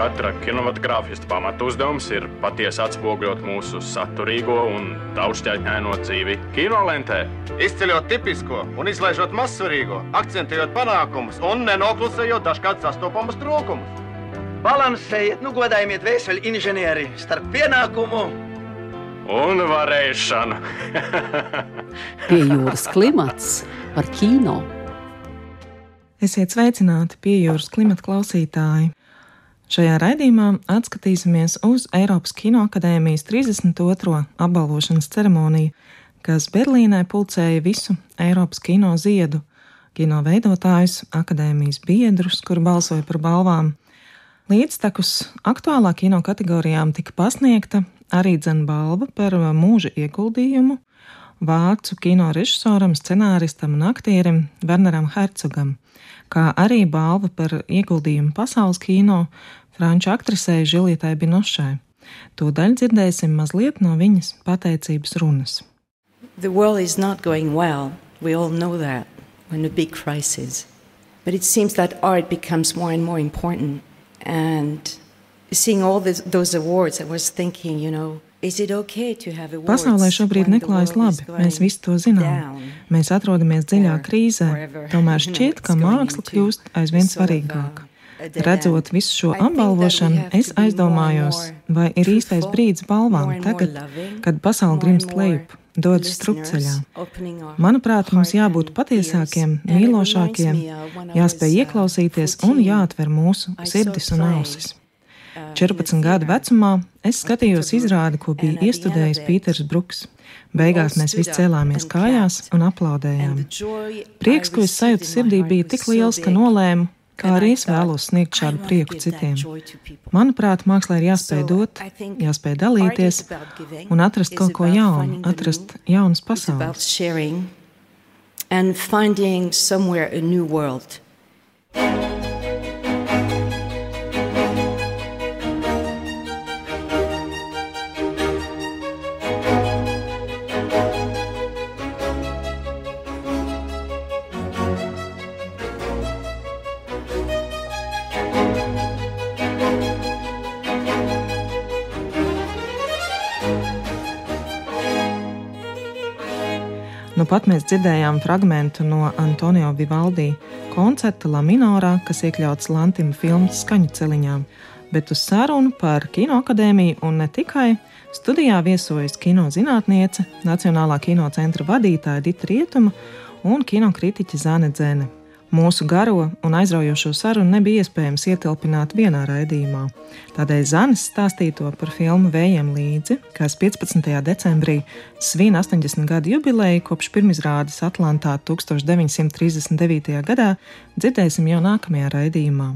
katra kinematogrāfista pamatu uzdevums ir patiesi atspoguļot mūsu saturīgo un daudzšķaitņaino dzīvi kinolentē. Izceļot tipisko un izlaižot mazsvarīgo, akcentējot panākumus un nenoklusējot dažkārt sastopamus trūkumus. Balansējiet, nu godājiet vēseli inženieri starp pienākumu un varēšanu. Pie jūras klimats par kino. Esiet sveicināti pie jūras klimata klausītāji. Šajā raidījumā atskatīsimies uz Eiropas Kinoakadēmijas 32. apbalvošanas ceremoniju, kas Berlīnē pulcēja visu Eiropas kino ziedu, kino veidotājus, akadēmijas biedrus, kur balsoja par balvām. Līdztekus aktuālā kino kategorijām tika pasniegta arī dzene balva par mūža ieguldījumu vācu kino režisoram, scenāristam un aktierim Werneram Hercogam, kā arī balva par ieguldījumu pasaules kino franču aktrisei Žilietai Binošai. Tūdaļ dzirdēsim mazliet no viņas pateicības runas. The world is not going well. We all know that. We're in a big crisis. But it seems that art becomes more and more important. And seeing all this, those awards, I was thinking, you know, Pasaulē šobrīd neklājas labi, mēs visi to zinām. Mēs atrodamies dziļā krīzē, tomēr šķiet, ka māksla kļūst aizvien svarīgāka. Redzot visu šo apbalvošanu, es aizdomājos, vai ir īstais brīdis balvām tagad, kad pasaule grimst lejup, dodas strupceļā. Manuprāt, mums jābūt patiesākiem, mīlošākiem, jāspēj ieklausīties un jāatver mūsu sirdis un ausis. 14 gadu vecumā es skatījos izrādi, ko bija iestudējis Pīters Bruks. Beigās mēs visi cēlāmies kājās un aplaudējām. Prieks, ko es sajūtu sirdī, bija tik liels, ka nolēmu, kā arī es vēlos sniegt šādu prieku citiem. Manuprāt, mākslā ir jāspēj dot, jāspēj dalīties un atrast kaut ko jaunu, atrast jaunas pasaules. And finding somewhere a new world. Nu pat mēs dzirdējām fragment no Antonio Vivaldi koncerta La Minorā, kas iekļauts Lantima filmas skaņu celiņā, bet uz sarunu par kinoakadēmiju un ne tikai studijā viesojas kino zinātniece, Nacionālā kino centra vadītāja Dita Rietuma un kinokritiķe Zane Dzene. Mūsu garo un aizraujošo sarunu nebija iespējams ietilpināt vienā raidījumā. Tādēļ Zanis stāstīto par filmu Vējiem līdzi, kas 15. decembrī svin 80 gadu jubileju kopš pirmizrādes Atlantā 1939. gadā, dzirdēsim jau nākamajā raidījumā.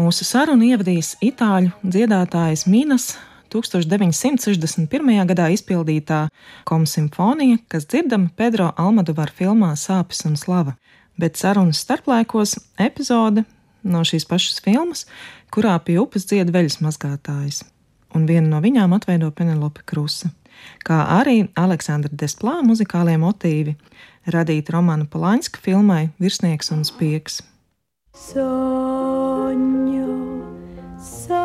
Mūsu sarunu ievadīs itāļu dziedātājs Minas 1961. gadā izpildītā komsimfonija, kas dzirdama Pedro Almadovar filmā Sāpes un slava bet sarunas starplaikos epizode no šīs pašas filmas, kurā pie upes dzied veļas mazgātājs, un viena no viņām atveido Penelope Krusa, kā arī Aleksandra Desplā muzikālie motīvi, radīti Romana Polaņska filmai Virsnieks un Spiegs. Sogno, sogno,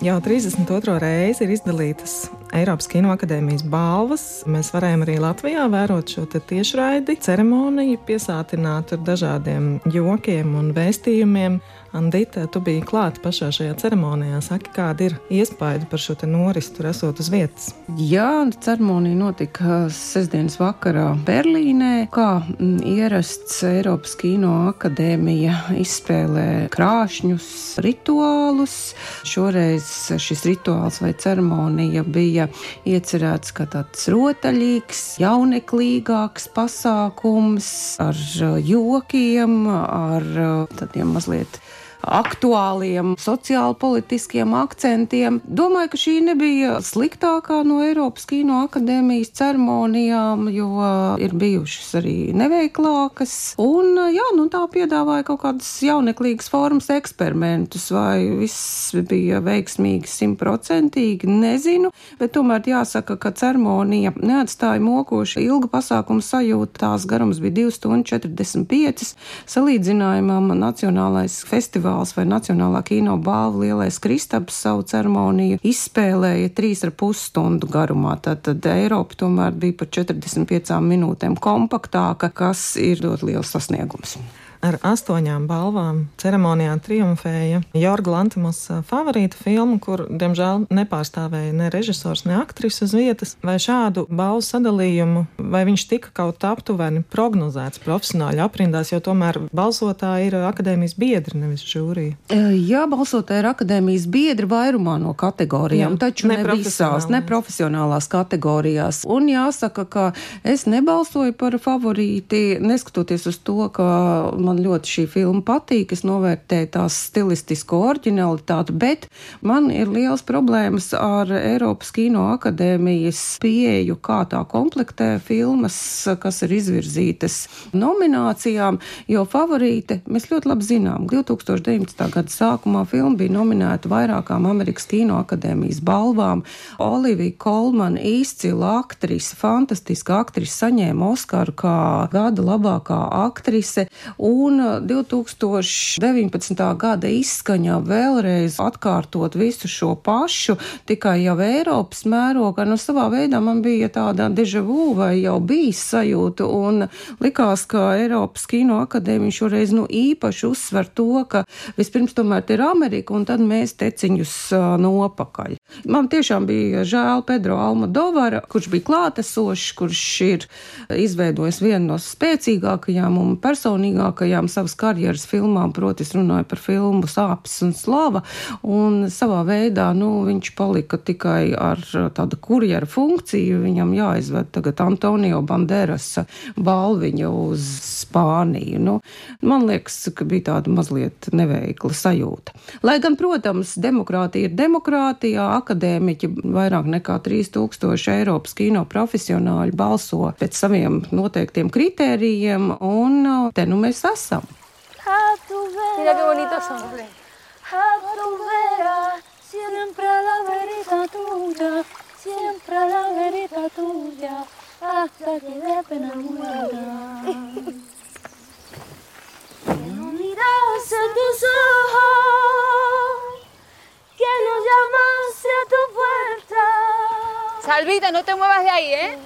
Jau 32. reizi ir izdalītas Eiropas Kinoakadēmijas balvas. Mēs varējām arī Latvijā vērot šo tiešraidi ceremoniju, piesātinātu ar dažādiem jokiem un vēstījumiem. Andita, tu biji klāta pašā šajā ceremonijā. Saki, kāda ir iespēja par šo norisu, tur esot uz vietas? Jā, ceremonija notika sestdienas vakarā Berlīnē. Kā mm, ierasts Eiropas Kino akadēmija izspēlē krāšņus rituālus. Šoreiz šis rituāls vai ceremonija bija iecerēts kā tāds rotaļīgs, jauneklīgāks pasākums ar jokiem, ar tādiem mazliet aktuāliem sociālpolitiskiem akcentiem. Domāju, ka šī nebija sliktākā no Eiropas Kino akadēmijas ceremonijām, jo ir bijušas arī neveiklākas. Un, jā, nu, tā piedāvāja kaut kādas jauneklīgas formas eksperimentus, vai viss bija veiksmīgi simtprocentīgi, nezinu, bet tomēr jāsaka, ka ceremonija neatstāja mokošu ilgu pasākumu sajūtu. Tās garums bija 2 stundas 45. Salīdzinājumam Nacionālais festivāls festivāls vai Nacionālā kino balva Lielais Kristaps savu ceremoniju izspēlēja 3,5 stundu garumā. Tātad Eiropa tomēr bija par 45 minūtēm kompaktāka, kas ir ļoti liels sasniegums. Ar astoņām balvām ceremonijā triumfēja Jorga Lantimas favorīta filma, kur, diemžēl, nepārstāvēja ne režisors, ne aktris uz vietas. Vai šādu balvu sadalījumu, vai viņš tika kaut aptuveni prognozēts profesionāļu aprindās, jo tomēr balsotāji ir akadēmijas biedri, nevis žūrija? Jā, balsotāji ir akadēmijas biedri vairumā no kategorijām, Jā, taču ne, visās, ne profesionālās kategorijās. Un jāsaka, ka es nebalsoju par favorīti, neskatoties uz to, ka man ļoti šī filma patīk, es novērtēju tās stilistisko originalitāti, bet man ir liels problēmas ar Eiropas Kino akadēmijas pieeju, kā tā komplektē filmas, kas ir izvirzītas nominācijām, jo favorīte mēs ļoti labi zinām. 2019. gada sākumā filma bija nominēta vairākām Amerikas Kino akadēmijas balvām. Olivija Kolmana, izcila aktrise, fantastiska aktrise, saņēma Oskaru kā gada labākā aktrise. Un Un 2019. gada izskaņā vēlreiz atkārtot visu šo pašu, tikai jau Eiropas mērogā, nu savā veidā man bija tāda deja vu vai jau bijis sajūta, un likās, ka Eiropas kino akadēmija šoreiz nu īpaši uzsver to, ka vispirms tomēr ir Amerika, un tad mēs teciņus uh, nopakaļ. Man tiešām bija žēl Pedro Almodovara, kurš bija klātesošs, kurš ir izveidojis vienu no spēcīgākajām un personīgākajām savas karjeras filmām, proti, es runāju par filmu Sāpes un Slava, un savā veidā, nu, viņš palika tikai ar tādu kurjeru funkciju, viņam jāizved tagad Antonio Banderas balviņa uz Spāniju. Nu, man liekas, ka bija tāda mazliet neveikla sajūta. Lai gan, protams, demokrātija ir demokrātija, akadēmiķi vairāk nekā 3000 Eiropas kino profesionāļi balso pēc saviem noteiktiem kritērijiem, un te nu mēs esam. Mira qué bonitos son. A tu vera, siempre la verita tuya, siempre la verita tuya, hasta que de pena muera. Quiero miras a tus ojos, Salvita, no te muevas de ahí, ¿eh?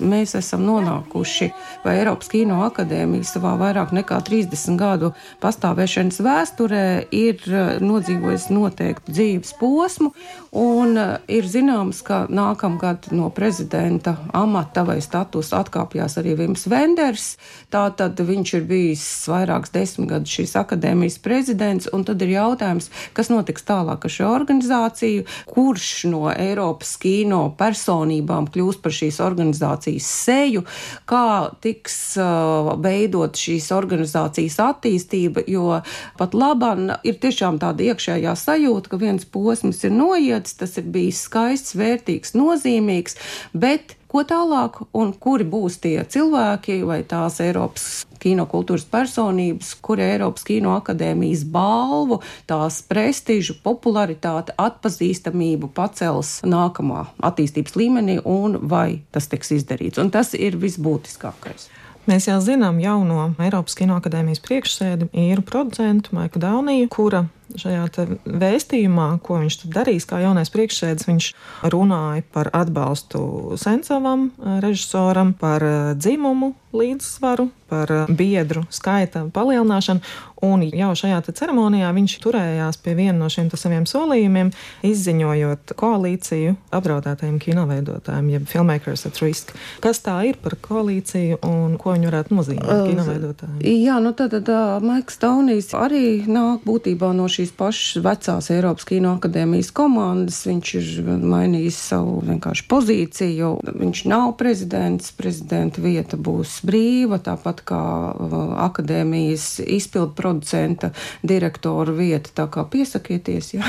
Mēs esam nonākuši, vai Eiropas Kino akadēmija savā vairāk nekā 30 gadu pastāvēšanas vēsturē ir eh, nodzīvojusi noteiktu dzīves posmu, un eh, ir zināms, ka nākamgad no prezidenta amata vai statusa atkāpjās arī Vims Venders. Tātad viņš ir bijis vairākus desmit gadus šīs akadēmijas prezidents, un tad ir jautājums, kas notiks tālāk ar šo organizāciju, kurš no Eiropas kino personībām kļūs par šīs organizācijas organizācijas seju, kā tiks uh, veidot šīs organizācijas attīstība, jo pat labam ir tiešām tāda iekšējā sajūta, ka viens posms ir noiets, tas ir bijis skaists, vērtīgs, nozīmīgs, bet ko tālāk un kuri būs tie cilvēki vai tās Eiropas kinokultūras personības, kuri Eiropas Kino akadēmijas balvu, tās prestižu, popularitāti, atpazīstamību pacels nākamā attīstības līmenī un vai tas tiks izdarīts. Un tas ir visbūtiskākais. Mēs jau zinām jauno Eiropas Kino akadēmijas priekšsēdi, īru producentu Maiku Dauniju, kura šajā vēstījumā, ko viņš darīs, kā jaunais priekšsēdis, viņš runāja par atbalstu Sencovam, režisoram, par dzimumu līdzsvaru, par biedru skaita palielināšanu. Un jau šajā ceremonijā viņš turējās pie viena no šiem saviem solījumiem, izziņojot koalīciju apdraudētajiem kinoveidotājiem, jeb filmmakers at risk. Kas tā ir par koalīciju un ko viņi varētu nozīmēt uh, kinoveidotājiem? Jā, nu tad, uh, Maiks Taunijs arī nāk būtībā no šīs pašas vecās Eiropas Kino akadēmijas komandas. Viņš ir mainījis savu vienkārši pozīciju. Viņš nav prezidents, prezidenta vieta būs brīva, tāpat kā uh, akadēmijas izpildu producenta direktora vieta. Tā kā piesakieties, ja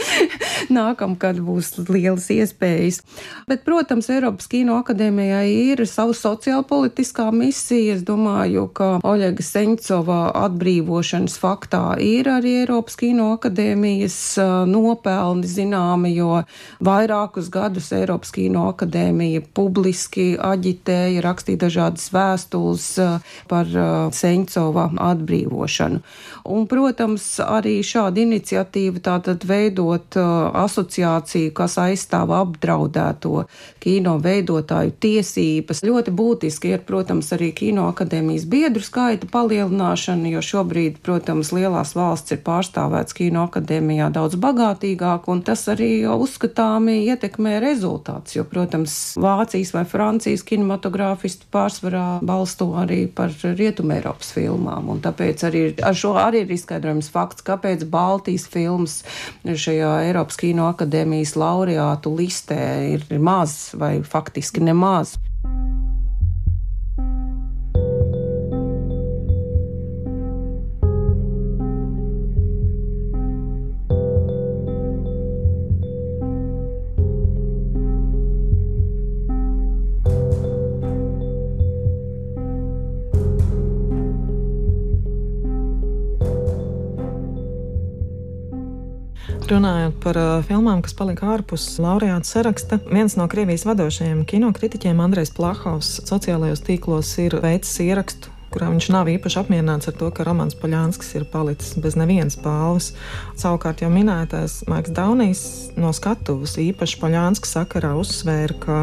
nākamgad būs lielas iespējas. Bet, protams, Eiropas Kino akadēmijai ir savu sociālpolitiskā misija. Es domāju, ka Oļega Seņcova atbrīvošanas faktā ir arī Eiropas Kino akadēmijas nopelni zināmi, jo vairākus gadus Eiropas Kino akadēmija publiski aģitēja, rakstīja dažādas vēstules par Seņcova atbrīvošanu. Un, protams, arī šāda iniciatīva tātad veidot asociāciju, kas aizstāv apdraudēto kino veidotāju tiesības. Ļoti būtiski ir, protams, arī kino akadēmijas biedru skaita palielināšana, jo šobrīd, protams, lielās valsts ir pārstāvēts kino akadēmijā daudz bagātīgāk, un tas arī uzskatāmi ietekmē rezultāts, jo, protams, Vācijas vai Francijas kinematogrāfisti pārsvarā balsto arī par Rietumē Eiropas filmām, un tāpēc arī ar šo arī ir izskaidrojums fakts, kāpēc Baltijas filmas šajā Eiropas Kino akadēmijas laureātu listē ir maz vai faktiski nemaz. Runājot par uh, filmām, kas palika ārpus laureāta saraksta, viens no Krievijas vadošajiem kinokritiķiem, Andrejs Plahovs, sociālajos tīklos ir veicis ierakstu kurā viņš nav īpaši apmierināts ar to, ka Romanis Poļānskis ir palicis bez nevienas balvas. Savukārt jau minētais Maiks Daunijs no skatuves īpaši Poļānska sakarā uzsvēra, ka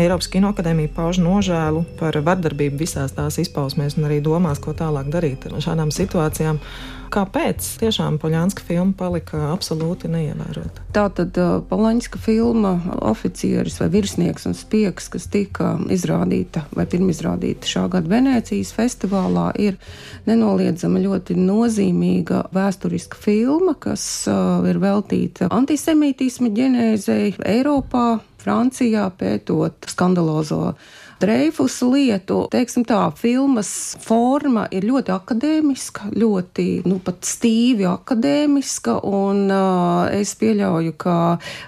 Eiropas Kinoakadēmija pauž nožēlu par vardarbību visās tās izpausmēs un arī domās, ko tālāk darīt ar šādām situācijām. Kāpēc tiešām Poļānska filma palika absolūti neievērota? Tā tad uh, Poļānska filma oficieris vai virsnieks un spiegs, kas tika izrādīta vai pirmizrādīta šā gada Venēcijas festivālā, ir nenoliedzama ļoti nozīmīga vēsturiska filma, kas uh, ir veltīta antisemītisma ģenēzei Eiropā, Francijā pētot skandalozo Dreifus lietu, teiksim tā, filmas forma ir ļoti akadēmiska, ļoti, nu, pat stīvi akadēmiska, un uh, es pieļauju, ka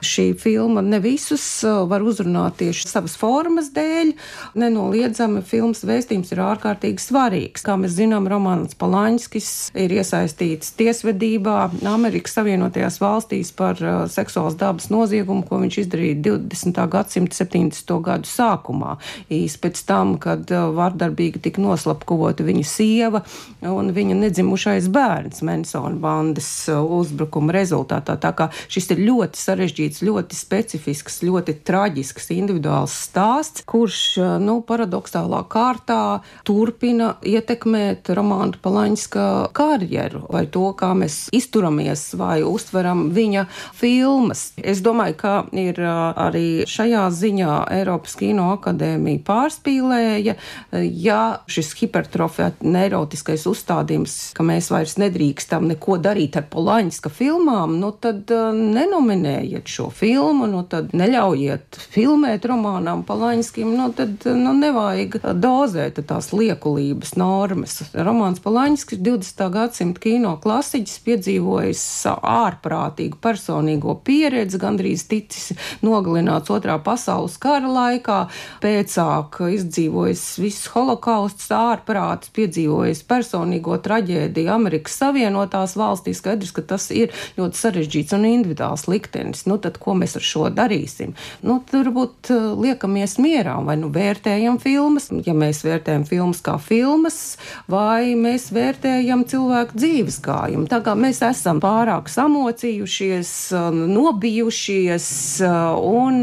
šī filma ne visus uh, var uzrunāt tieši savas formas dēļ. Nenoliedzami filmas vēstījums ir ārkārtīgi svarīgs. Kā mēs zinām, Romanis Palaņskis ir iesaistīts tiesvedībā Amerikas Savienotajās valstīs par uh, seksuālas dabas noziegumu, ko viņš izdarīja 20. gadsimta 70. gadu sākumā īsi pēc tam, kad uh, vardarbīgi tika noslapkavota viņa sieva un viņa nedzimušais bērns Mensona bandas uh, uzbrukuma rezultātā. Tā kā šis ir ļoti sarežģīts, ļoti specifisks, ļoti traģisks individuāls stāsts, kurš, uh, nu, paradoxālā kārtā turpina ietekmēt Romantu Palaņska karjeru vai to, kā mēs izturamies vai uztveram viņa filmas. Es domāju, ka ir arī šajā ziņā Eiropas Kino akadēmija pārspīlēja, ja šis hipertrofēta neirotiskais uzstādījums, ka mēs vairs nedrīkstam neko darīt ar Polaņska filmām, nu tad uh, nenominējiet šo filmu, nu tad neļaujiet filmēt romānām Polaņskim, nu tad uh, nu, nevajag dozēt tās liekulības normas. Romāns Polaņskis ir 20. gadsimta kino klasiķis, piedzīvojis ārprātīgu personīgo pieredzi, gandrīz ticis nogalināts otrā pasaules kara laikā, pēcā vairāk izdzīvojis viss holokausts, ārprāts, piedzīvojis personīgo traģēdiju Amerikas Savienotās valstīs. Skaidrs, ka tas ir ļoti sarežģīts un individuāls liktenis. Nu, tad ko mēs ar šo darīsim? Nu, turbūt uh, liekamies mierā vai nu vērtējam filmas, ja mēs vērtējam filmas kā filmas, vai mēs vērtējam cilvēku dzīves gājumu. Tā kā mēs esam pārāk samocījušies, um, nobijušies, uh, un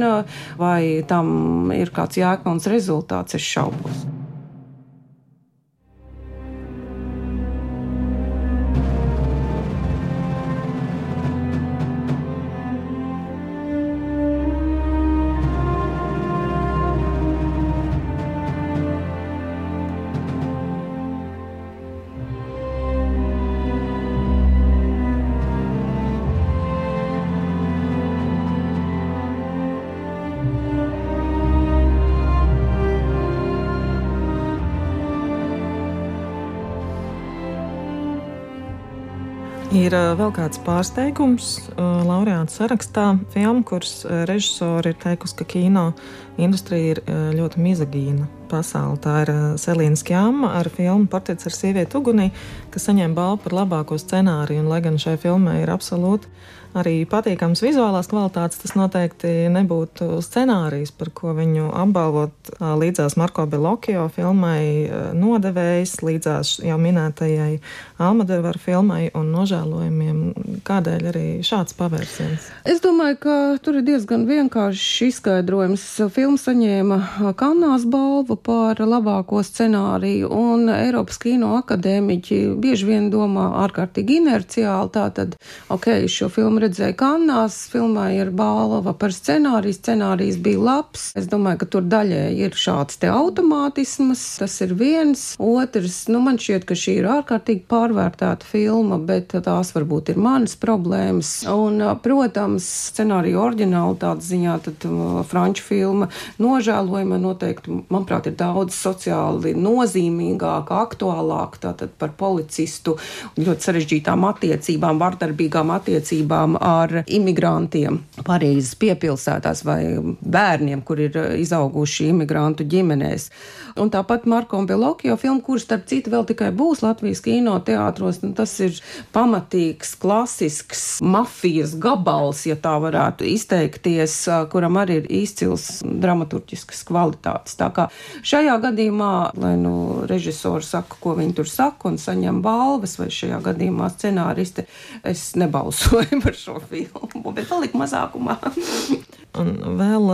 vai tam ir kāds jēgpilns rezultāts, es šaubos. Ir vēl kāds pārsteigums laureāta sarakstā. Filma, kuras režisori ir teikusi, ka kino industrija ir ļoti mizagīna pasaule. Tā ir Selīna Skjāma ar filmu Portrets ar sievieti ugunī, kas saņēma balvu par labāko scenāriju. Un, lai gan šai filmai ir absolūti arī patīkams vizuālās kvalitātes, tas noteikti nebūtu scenārijs, par ko viņu apbalvot līdzās Marko Belokio filmai Nodevējs, līdzās jau minētajai Almadevaru filmai un nožēlojumiem. Kādēļ arī šāds pavērsiens? Es domāju, ka tur ir diezgan vienkāršs izskaidrojums. Filma saņēma Kannās balvu par labāko scenāriju, un Eiropas Kino akadēmiķi bieži vien domā ārkārtīgi inerciāli. Tātad, ok, šo filmu redzēju Kannās, filmā ir balva par scenāriju, scenārijs bija labs. Es domāju, ka tur daļēji ir šāds te automātisms, tas ir viens. Otrs, nu man šķiet, ka šī ir ārkārtīgi pārvērtēta filma, bet tās varbūt ir manas problēmas. Un, protams, scenārija oriģinālitātes ziņā, tad uh, franču filma nožēlojama noteikti, manuprāt, ir daudz sociāli nozīmīgāka, aktuālāka, tātad par policistu ļoti sarežģītām attiecībām, vardarbīgām attiecībām ar imigrantiem Parīzes piepilsētās vai bērniem, kur ir izauguši imigrantu ģimenēs. Un tāpat Marko Belokio filmu, kurš starp citu vēl tikai būs Latvijas kino teātros, nu, tas ir pamatīgs, klasisks mafijas gabals, ja tā varētu izteikties, kuram arī ir izcils dramaturgiskas kvalitātes. Tā kā šajā gadījumā, lai nu režisori saka, ko viņi tur saka un saņem balvas, vai šajā gadījumā scenāristi, es nebalsoju par šo filmu, bet paliku mazākumā. Un vēl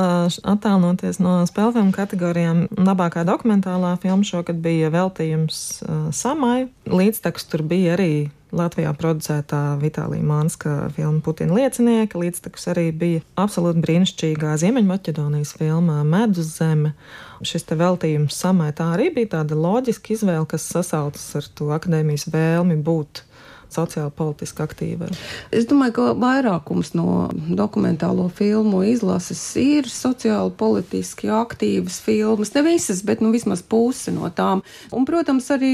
attālinoties no spēļu kategorijām, labākā dokumentālā filma šogad bija veltījums uh, Samai. Līdztekus tur bija arī Latvijā producētā Vitālija Mānska filma Putina liecinieka. Līdztekus arī bija absolūti brīnišķīgā Ziemeļmaķedonijas filma Medus zeme. Šis te veltījums Samai tā arī bija tāda loģiska izvēle, kas sasaucas ar to akadēmijas vēlmi būt sociāli politiski aktīvi. Es domāju, ka vairākums no dokumentālo filmu izlases ir sociāli politiski aktīvas filmas. Ne visas, bet nu, vismaz puse no tām. Un, protams, arī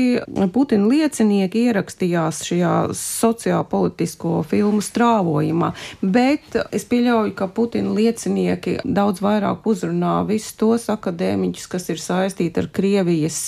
Putina liecinieki ierakstījās šajā sociāli politisko filmu strāvojumā. Bet es pieļauju, ka Putina liecinieki daudz vairāk uzrunā visus tos akadēmiķus, kas ir saistīti ar Krievijas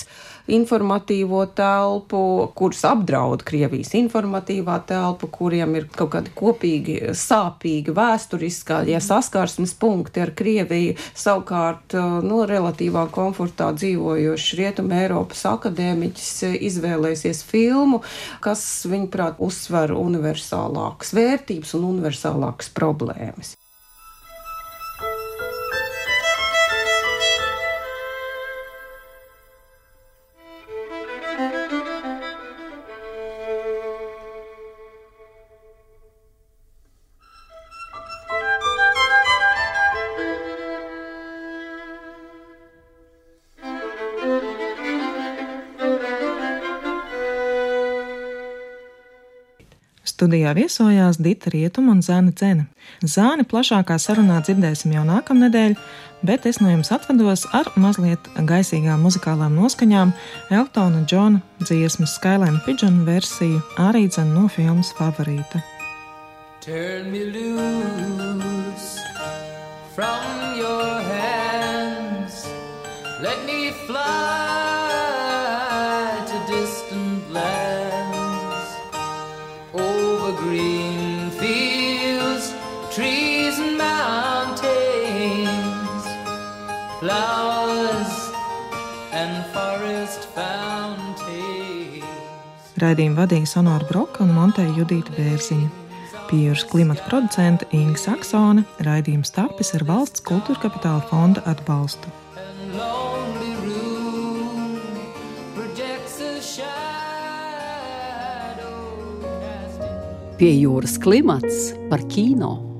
informatīvo telpu, kuras apdraud Krievijas informatīvā telpa, kuriem ir kaut kādi kopīgi sāpīgi vēsturiskā, ja saskarsmes punkti ar Krieviju, savukārt nu, relatīvā komfortā dzīvojošs Rietuma Eiropas akadēmiķis izvēlēsies filmu, kas, viņuprāt, uzsver universālākas vērtības un universālākas problēmas. Studijā viesojās Dita Rietuma un Zāne Dzene. Zāni plašākā sarunā dzirdēsim jau nākamnedēļ, bet es no jums atvados ar mazliet gaisīgām muzikālām noskaņām Eltona Džona dziesmas Skyline Pigeon versiju arī dzen no filmas favorīta. Turn me loose from your hands Let me fly Raidījumu vadīja Sonora Broka un Monteja Judīta Bērziņa. Pie jūras klimata producenta Inga Saksone raidījums tapis ar valsts kultūra kapitāla fonda atbalstu. Pie jūras klimats par kino.